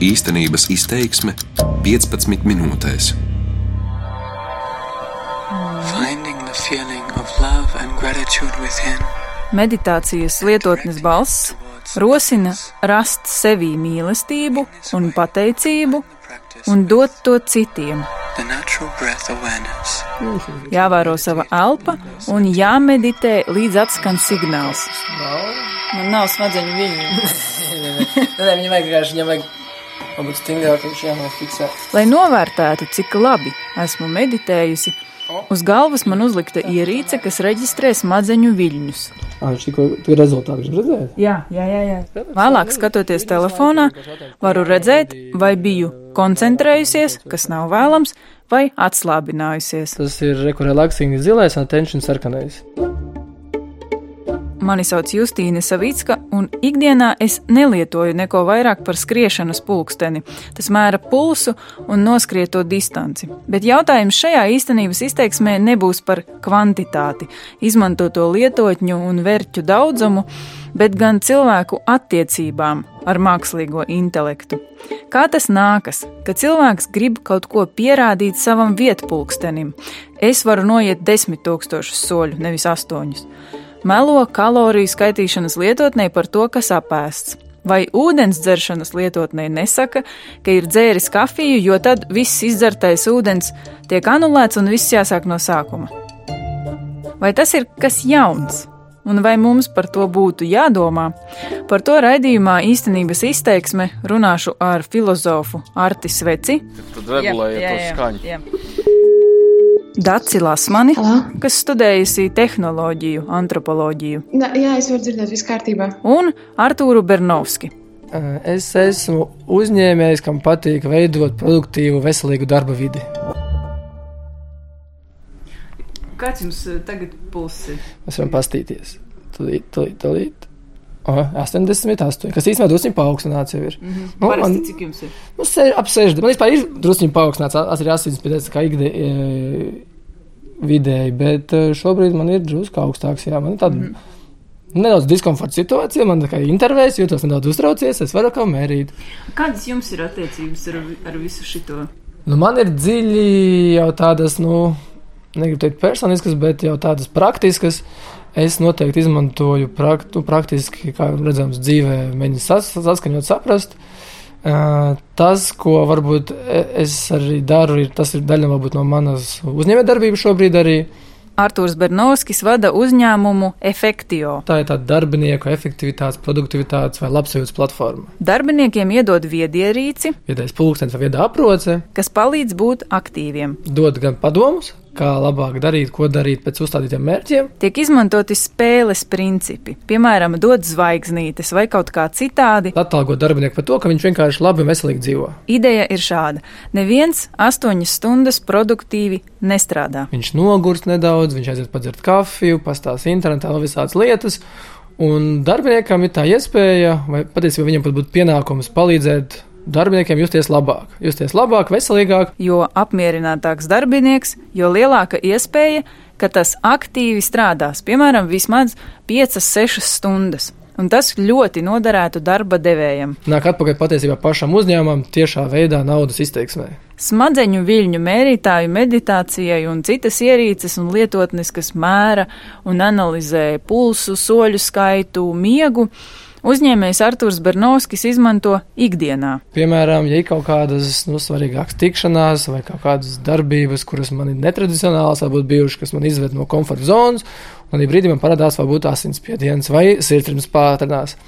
Īstenības izteiksme 15 minūtēs. Meditācijas lietotnes balss rosina rast sevī mīlestību un pateicību un dot to citiem. Jāvēro sava elpa un jāmeditē līdz atskan signāls. Man nav smadzeņu. Nē, viņam vajag vienkārši, viņam vajag būt stingrāk, viņš jānofiksē. Lai novērtētu, cik labi esmu meditējusi, uz galvas man uzlikta ierīce, kas reģistrē smadzeņu viļņus. Ah, viņš tikko tu rezultātu viņš redzēja? Jā, jā, jā. jā. Vēlāk, skatoties telefonā, varu redzēt, vai biju koncentrējusies, kas nav vēlams, vai atslābinājusies. Tas ir rekurelaxing zilais un attention sarkanais. Mani sauc Justīna Savicka, un ikdienā es nelietoju neko vairāk par skriešanas pulksteni. Tas mēra pulsu un noskrieto distanci. Bet jautājums šajā īstenības izteiksmē nebūs par kvantitāti, izmantoto lietotņu un vērķu daudzumu, bet gan cilvēku attiecībām ar mākslīgo intelektu. Kā tas nākas, ka cilvēks grib kaut ko pierādīt savam vietpulkstenim? Es varu noiet desmit tūkstošus soļu, nevis astoņus melo kaloriju skaitīšanas lietotnē par to, kas apēsts. Vai ūdens dzeršanas lietotnē nesaka, ka ir dzēris kafiju, jo tad viss izdzertais ūdens tiek anulēts un viss jāsāk no sākuma? Vai tas ir kas jauns? Un vai mums par to būtu jādomā? Par to raidījumā īstenības izteiksme runāšu ar filozofu Artis Veci. Tad regulējiet to skaņu. Jā, jā. Daci Lasmani, Halo? kas studējusi tehnoloģiju, antropoloģiju. Da, jā, es varu dzirdēt, viss kārtībā. Un Artūru Bernovski. Es esmu uzņēmējs, kam patīk veidot produktīvu, veselīgu darba vidi. Kāds jums tagad pulss ir? Mēs varam pastīties. Tūlīt, tūlīt, tūlīt. Oh, 88, kas īstenībā drusku paaugstināts jau ir. Mm -hmm. nu, Parasti, man, cik jums ir? Nu, se, ap 60. Man vispār ir drusku paaugstināts, tas ir 85 kā ikdie, e, vidēji, bet šobrīd man ir drusku augstāks. Jā, man ir tāda mm nedaudz diskomforta situācija, man kā intervējas, jūtos nedaudz uztraucies, es varu kā mērīt. Kādas jums ir attiecības ar, ar visu šito? Nu, man ir dziļi jau tādas, nu, negribu teikt personiskas, bet jau tādas praktiskas. Es noteikti izmantoju praktu, praktiski, kā redzams, dzīvē, mēģinu sas, saskaņot, saprast. Uh, tas, ko varbūt e, es arī daru, ir tas ir daļa varbūt, no manas uzņēmējdarbības šobrīd arī. Artūrs Bernovskis vada uzņēmumu Efektio. Tā ir tāda darbinieku efektivitātes, produktivitātes vai labsajūtas platforma. Darbiniekiem iedod viedierīci, viedais pulkstenis vai vieda aproce, kas palīdz būt aktīviem. Dod gan padomus, kā labāk darīt, ko darīt pēc uzstādītiem mērķiem. Tiek izmantoti spēles principi, piemēram, dot zvaigznītes vai kaut kā citādi. Atalgot darbinieku par to, ka viņš vienkārši labi un veselīgi dzīvo. Ideja ir šāda: neviens astoņas stundas produktīvi nestrādā. Viņš nogurst nedaudz, viņš aiziet padzert kafiju, pastāstīt internetā vēl visādas lietas. Un darbiniekam ir tā iespēja, vai patiesībā viņam pat būtu pienākums palīdzēt darbiniekiem justies labāk, justies labāk, veselīgāk. Jo apmierinātāks darbinieks, jo lielāka iespēja, ka tas aktīvi strādās, piemēram, vismaz 5-6 stundas. Un tas ļoti noderētu darba devējam. Nāk atpakaļ patiesībā pašam uzņēmumam, tiešā veidā naudas izteiksmē. Smadzeņu viļņu mērītāju meditācijai un citas ierīces un lietotnes, kas mēra un analizē pulsu, soļu skaitu, miegu Uzņēmējs Artūrs Bernovskis izmanto ikdienā. Piemēram, ja ir kaut kādas nu, svarīgākas tikšanās vai kaut kādas darbības, kuras man ir netradicionālas, varbūt bijušas, kas man izved no komforta zonas, un brīdī man parādās varbūt asinsspiediens vai sirdsritms pātrinās.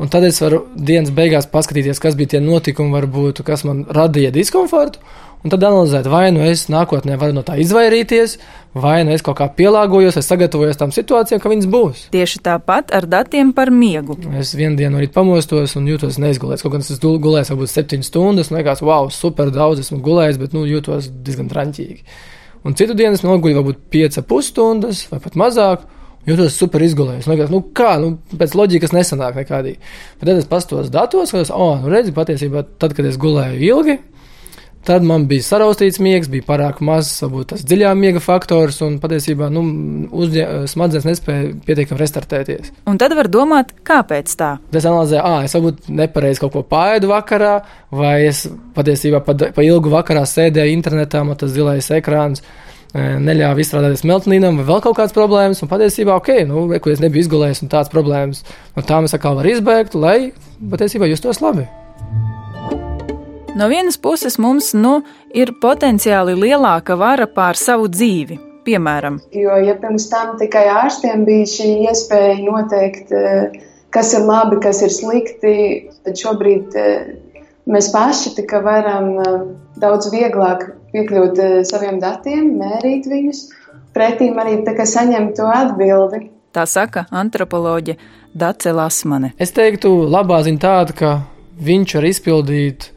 Un tad es varu dienas beigās paskatīties, kas bija tie notikumi, varbūt, kas man radīja diskomfortu, un tad analizēt, vai nu es nākotnē varu no tā izvairīties, vai nu es kaut kā pielāgojos, es sagatavojos tam situācijām, ka viņas būs. Tieši tāpat ar datiem par miegu. Es vienu dienu rīta pamostos un jūtos neizgulēts. Kaut gan es gulējis varbūt septiņas stundas, un liekas, wow, super daudz esmu gulējis, bet nu, jūtos diezgan traņķīgi. Un citu dienu es noguļu varbūt 5,5 stundas vai pat mazāk. Jūtos super izgulējis. Liekas, nu kā, nu, pēc loģikas nesanāk nekādīgi. Bet tad es pastos datos, ka, oh, nu redzi, patiesībā tad, kad es gulēju ilgi, Tad man bija saraustīts miegs, bija pārāk mazs, varbūt tas dziļā miega faktors, un patiesībā nu, uzņē, smadzenes nespēja pietiekami restartēties. Un tad var domāt, kāpēc tā? Es analizēju, ah, es varbūt nepareizi kaut ko pāēdu vakarā, vai es patiesībā pa, pa ilgu vakarā sēdēju internetā, man tas zilais ekrāns neļāva izstrādāties meltonīnam vai vēl kaut kādas problēmas. Un patiesībā, ok, nu, kur es nebiju izgulējis un tādas problēmas, no tām es atkal varu izbēgt, lai patiesībā justos labi. No vienas puses mums nu, ir potenciāli lielāka vara pār savu dzīvi. Piemēram, jo ja pirms tam tikai ārstiem bija šī iespēja noteikt, eh, kas ir labi, kas ir slikti, tad šobrīd eh, mēs paši tikai varam eh, daudz vieglāk piekļūt saviem datiem, mērīt viņus, pretīm arī saņemt to atbildi. Tā saka antropoloģe Dace Lasmane. Es teiktu, labā ziņa tāda, ka viņš var izpildīt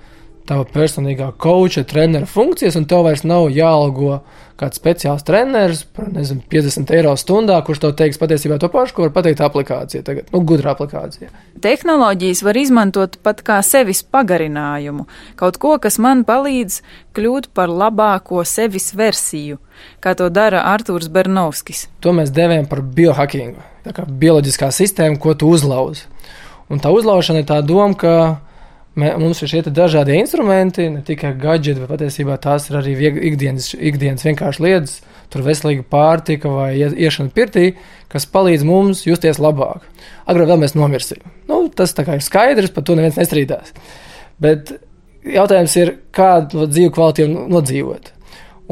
tava personīgā koča, trenera funkcijas, un tev vairs nav jāalgo kāds speciāls treneris par nezinu, 50 eiro stundā, kurš tev teiks patiesībā to pašu, ko var pateikt aplikācija, tagad, nu, gudra aplikācija. Tehnoloģijas var izmantot pat kā sevis pagarinājumu, kaut ko, kas man palīdz kļūt par labāko sevis versiju, kā to dara Artūrs Bernovskis. To mēs devējam par biohackingu, tā kā bioloģiskā sistēma, ko tu uzlauzi. Un tā uzlaušana ir tā doma, ka Mums ir šie dažādi instrumenti, ne tikai gadgeti, bet patiesībā tās ir arī ikdienas, ikdienas vienkārši lietas, tur veselīga pārtika vai iešana pirtī, kas palīdz mums justies labāk. Agrāk vēl mēs nomirsim. Nu, tas ir skaidrs, par to neviens nestrīdās. Bet jautājums ir, kādu dzīvu kvalitāti nodzīvot.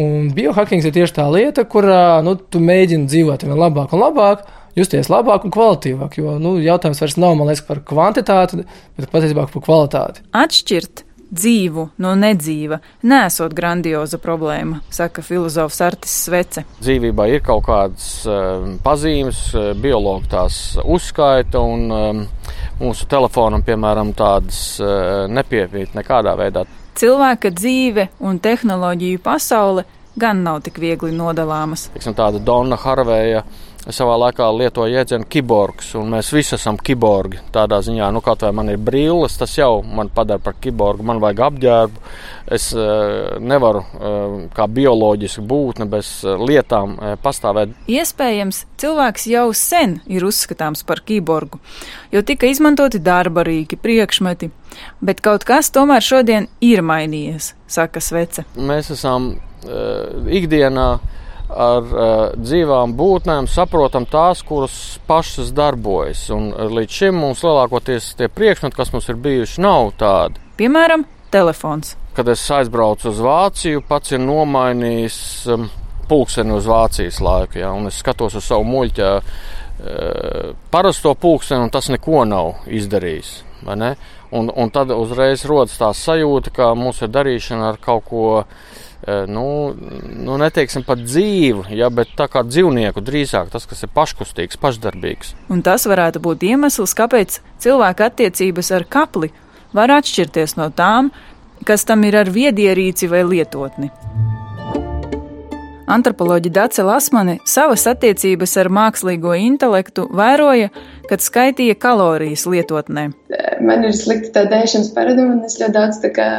Un biohacking ir tieši tā lieta, kurā nu, tu mēģini dzīvot vien labāk un labāk justies labāk un kvalitīvāk. Jo nu, jautājums vairs nav liekas, par kvantitāti, bet patiesībā par kvalitāti. Atšķirt dzīvu no nedzīva nesot grandioza problēma, saka filozofs Artis Svece. Dzīvībā ir kaut kādas uh, pazīmes, uh, biologi tās uzskaita, un um, mūsu telefonam, piemēram, tādas nepiemīt nekādā veidā. Cilvēka dzīve un tehnoloģiju pasaule gan nav tik viegli nodalāmas. Tiksim, tāda Donna Harveja savā laikā lietoja jēdzienu kiborgs, un mēs visi esam kiborgi. Tādā ziņā, nu, kaut vai man ir brilles, tas jau man padara par kiborgu, man vajag apģērbu. Es uh, nevaru uh, kā bioloģiski būtne bez uh, lietām uh, pastāvēt. Iespējams, cilvēks jau sen ir uzskatāms par kiborgu, jo tika izmantoti darba rīki, priekšmeti, bet kaut kas tomēr šodien ir mainījies, saka Svece. Mēs esam uh, ikdienā ar uh, dzīvām būtnēm saprotam tās, kuras pašas darbojas. Un uh, līdz šim mums lielākoties tie priekšmeti, kas mums ir bijuši, nav tādi. Piemēram, telefons. Kad es aizbraucu uz Vāciju, pats ir nomainījis um, pulksteni uz Vācijas laiku, ja, un es skatos uz savu muļķa uh, parasto pulksteni, un tas neko nav izdarījis. Un, un tad uzreiz rodas tā sajūta, ka mums ir darīšana ar kaut ko nu, nu neteiksim pat dzīvu, ja, bet tā kā dzīvnieku drīzāk tas, kas ir paškustīgs, pašdarbīgs. Un tas varētu būt iemesls, kāpēc cilvēka attiecības ar kapli var atšķirties no tām, kas tam ir ar viedierīci vai lietotni. Antropoloģija Dace Lasmane savas attiecības ar mākslīgo intelektu vēroja, kad skaitīja kalorijas lietotnē. Man ir slikta tā dēšanas paraduma, un es ļoti daudz tā kā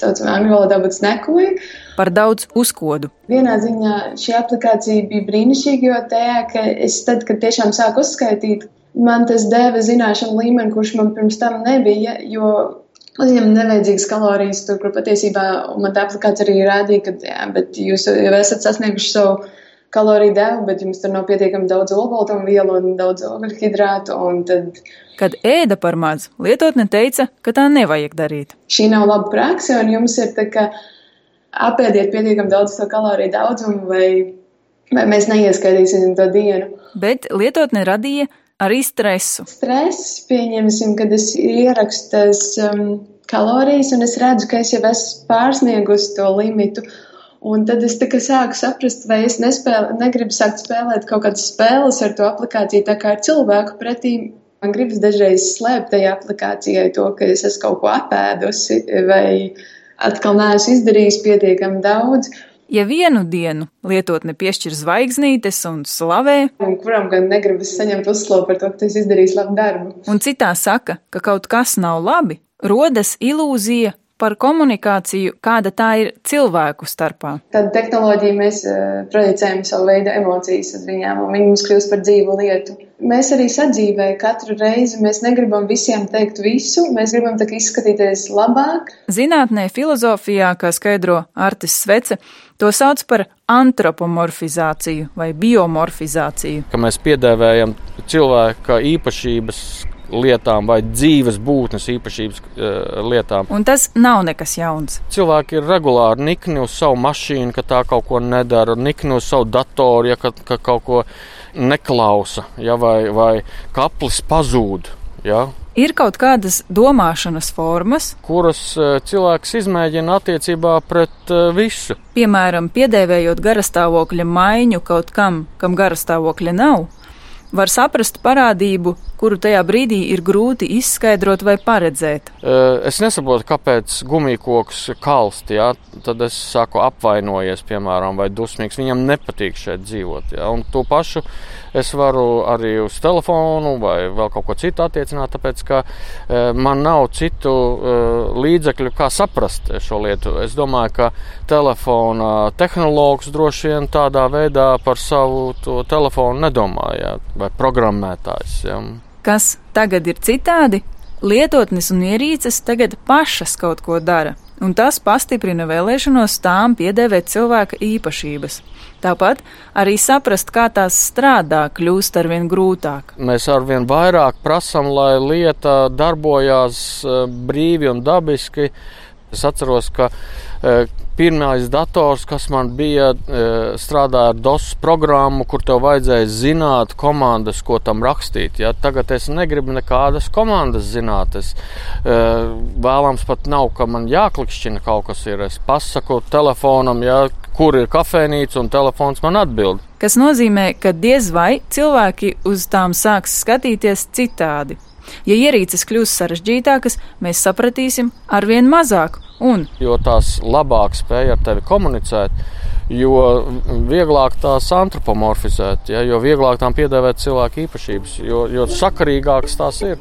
saucamā angļu valodā būtu snekoja. Par daudz uzkodu. Vienā ziņā šī aplikācija bija brīnišķīga, jo tajā, ka es tad, kad tiešām sāku uzskaitīt, man tas deva zināšanu līmeni, kurš man pirms tam nebija, jo uzņemt nevajadzīgas kalorijas, tur, kur patiesībā man tā aplikācija arī rādīja, ka, jā, bet jūs jau esat sasnieguši savu kaloriju devu, bet jums tur nav pietiekami daudz olbaltumvielu un daudz ogļhidrātu, un tad Kad ēda par maz, lietotne teica, ka tā nevajag darīt. Šī nav laba praksa, un jums ir tā, ka apēdiet pietiekami daudz to kaloriju daudzumu, vai, vai mēs neieskaitīsim to dienu. Bet lietotne radīja arī stresu. Stress, pieņemsim, kad es ierakstu tas um, kalorijas, un es redzu, ka es jau esmu pārsniegusi to limitu. Un tad es sāku saprast, vai es nespēlu, negribu sākt spēlēt kaut kādas spēles ar to aplikāciju, tā kā ar cilvēku pretī Man gribas dažreiz slēpt tajā aplikācijai to, ka es esmu kaut ko apēdusi vai atkal neesmu izdarījis pietiekami daudz. Ja vienu dienu lietotne piešķir zvaigznītes un slavē, un kuram gan negribas saņemt uzslavu par to, ka tas izdarījis labu darbu, un citā saka, ka kaut kas nav labi, rodas ilūzija, par komunikāciju, kāda tā ir cilvēku starpā. Tad tehnoloģija mēs uh, projicējam savu veidu emocijas uz viņām, un viņi mums kļūst par dzīvu lietu. Mēs arī sadzīvē katru reizi mēs negribam visiem teikt visu, mēs gribam tā izskatīties labāk. Zinātnē, filozofijā, kā skaidro Artis Svece, to sauc par antropomorfizāciju vai biomorfizāciju. Ka mēs piedēvējam cilvēka īpašības lietām vai dzīves būtnes īpašības uh, lietām. Un tas nav nekas jauns. Cilvēki ir regulāri nikni uz savu mašīnu, ka tā kaut ko nedara, nikni uz savu datoru, ja ka, ka kaut ko neklausa, ja, vai, vai kaplis pazūd. Ja. Ir kaut kādas domāšanas formas, kuras uh, cilvēks izmēģina attiecībā pret uh, visu. Piemēram, piedēvējot garastāvokļa maiņu kaut kam, kam garastāvokļa nav var saprast parādību, kuru tajā brīdī ir grūti izskaidrot vai paredzēt. Es nesaprotu, kāpēc gumijkoks kalst, jā, tad es saku apvainojies, piemēram, vai dusmīgs. Viņam nepatīk šeit dzīvot. Jā, un to pašu es varu arī uz telefonu vai vēl kaut ko citu attiecināt, tāpēc ka man nav citu līdzekļu, kā saprast šo lietu. Es domāju, ka telefona tehnologs droši vien tādā veidā par savu telefonu nedomāja vai programmētājs. Ja. Kas tagad ir citādi? Lietotnes un ierīces tagad pašas kaut ko dara, un tas pastiprina vēlēšanos tām piedēvēt cilvēka īpašības. Tāpat arī saprast, kā tās strādā, kļūst arvien grūtāk. Mēs arvien vairāk prasām, lai lieta darbojās eh, brīvi un dabiski. Es atceros, ka e, pirmais dators, kas man bija, e, strādāja ar DOS programmu, kur tev vajadzēja zināt komandas, ko tam rakstīt. Ja? Tagad es negribu nekādas komandas zināt. Es e, vēlams pat nav, ka man jāklikšķina kaut kas ir. Es pasaku telefonam, ja, kur ir kafejnīca, un telefons man atbild. Tas nozīmē, ka diez vai cilvēki uz tām sāks skatīties citādi. Ja ierīces kļūs sarežģītākas, mēs sapratīsim arvien mazāk. Un, jo tās labāk spēj ar tevi komunicēt, jo vieglāk tās antropomorfizēt, ja, jo vieglāk tām piedāvāt cilvēku īpašības, jo, jo sakarīgākas tās ir.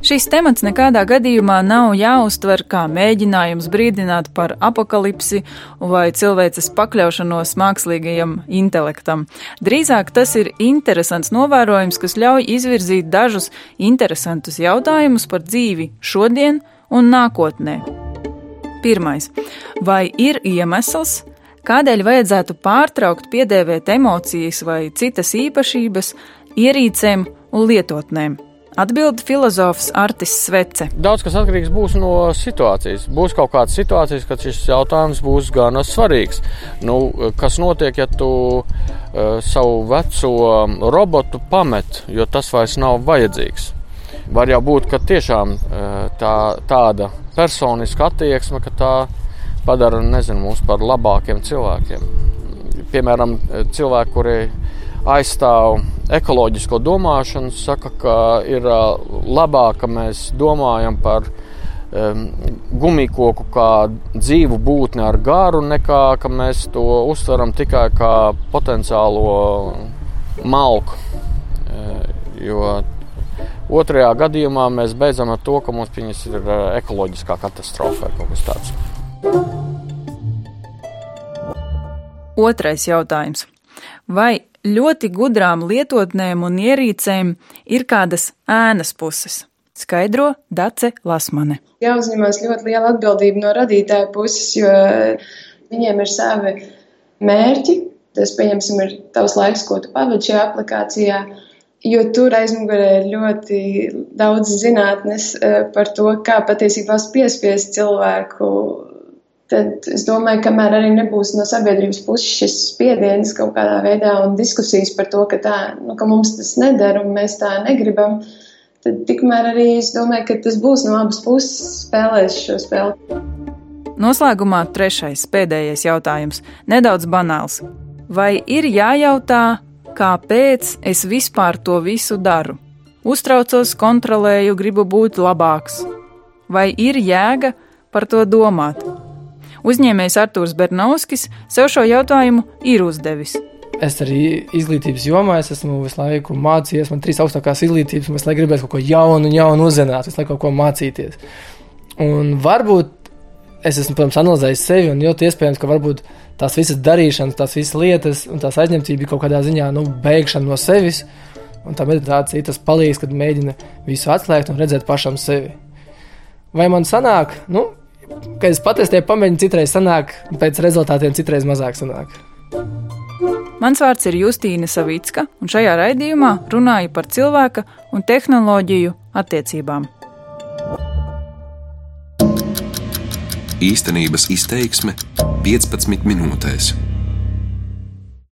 Šis temats nekādā gadījumā nav jāuztver kā mēģinājums brīdināt par apakalipsi vai cilvēces pakļaušanos mākslīgajam intelektam. Drīzāk tas ir interesants novērojums, kas ļauj izvirzīt dažus interesantus jautājumus par dzīvi šodien un nākotnē. Pirmais. Vai ir iemesls, kādēļ vajadzētu pārtraukt piedēvēt emocijas vai citas īpašības ierīcēm un lietotnēm? Atbilda filozofs Artis Svece. Daudz kas atkarīgs būs no situācijas. Būs kaut kādas situācijas, kad šis jautājums būs gan svarīgs. Nu, kas notiek, ja tu uh, savu veco robotu pamet, jo tas vairs nav vajadzīgs? Var jau būt, ka tiešām uh, tā, tāda personiska attieksme, ka tā padara nezinu, mūs par labākiem cilvēkiem. Piemēram, cilvēki, kuri aizstāv ekoloģisko domāšanu, saka, ka ir labāk, ka mēs domājam par um, gumijkoku kā dzīvu būtni ar garu, nekā ka mēs to uztveram tikai kā potenciālo malku. Jo otrajā gadījumā mēs beidzam ar to, ka mums ir ekoloģiskā katastrofa vai kaut kas tāds. Otrais jautājums. Vai ļoti gudrām lietotnēm un ierīcēm ir kādas ēnas puses. Skaidro Dace Lasmane. Jāuzņemas ļoti liela atbildība no radītāja puses, jo viņiem ir savi mērķi. Tas, pieņemsim, ir tavs laiks, ko tu pavadi šajā aplikācijā. Jo tur aizmugurē ir ļoti daudz zinātnes eh, par to, kā patiesībā piespiest cilvēku tad es domāju, kamēr arī nebūs no sabiedrības puses šis spiediens kaut kādā veidā un diskusijas par to, ka, tā, nu, ka mums tas nedara un mēs tā negribam, tad tikmēr arī es domāju, ka tas būs no abas puses spēlēs šo spēli. Noslēgumā trešais, pēdējais jautājums, nedaudz banāls. Vai ir jājautā, kāpēc es vispār to visu daru? Uztraucos, kontrolēju, gribu būt labāks. Vai ir jēga par to domāt? Uzņēmējs Artūrs Bernovskis sev šo jautājumu ir uzdevis. Es arī izglītības jomā es esmu visu laiku mācījies. Man ir trīs augstākās izglītības, un es gribēju kaut ko jaunu, jaunu uzzināt, visu laiku kaut ko mācīties. Un varbūt es esmu, protams, analizējis sevi, un ļoti iespējams, ka varbūt tās visas darīšanas, tās visas lietas un tās aizņemtība kaut kādā ziņā nu, beigšana no sevis. Un tā meditācija tas palīdz, kad mēģina visu atslēgt un redzēt pašam sevi. Vai man sanāk, nu, kad es patiesībā pamēģinu, citreiz sanāk, pēc rezultātiem citreiz mazāk sanāk. Mans vārds ir Justīna Savicka, un šajā raidījumā runāju par cilvēka un tehnoloģiju attiecībām. Īstenības izteiksme 15 minūtēs.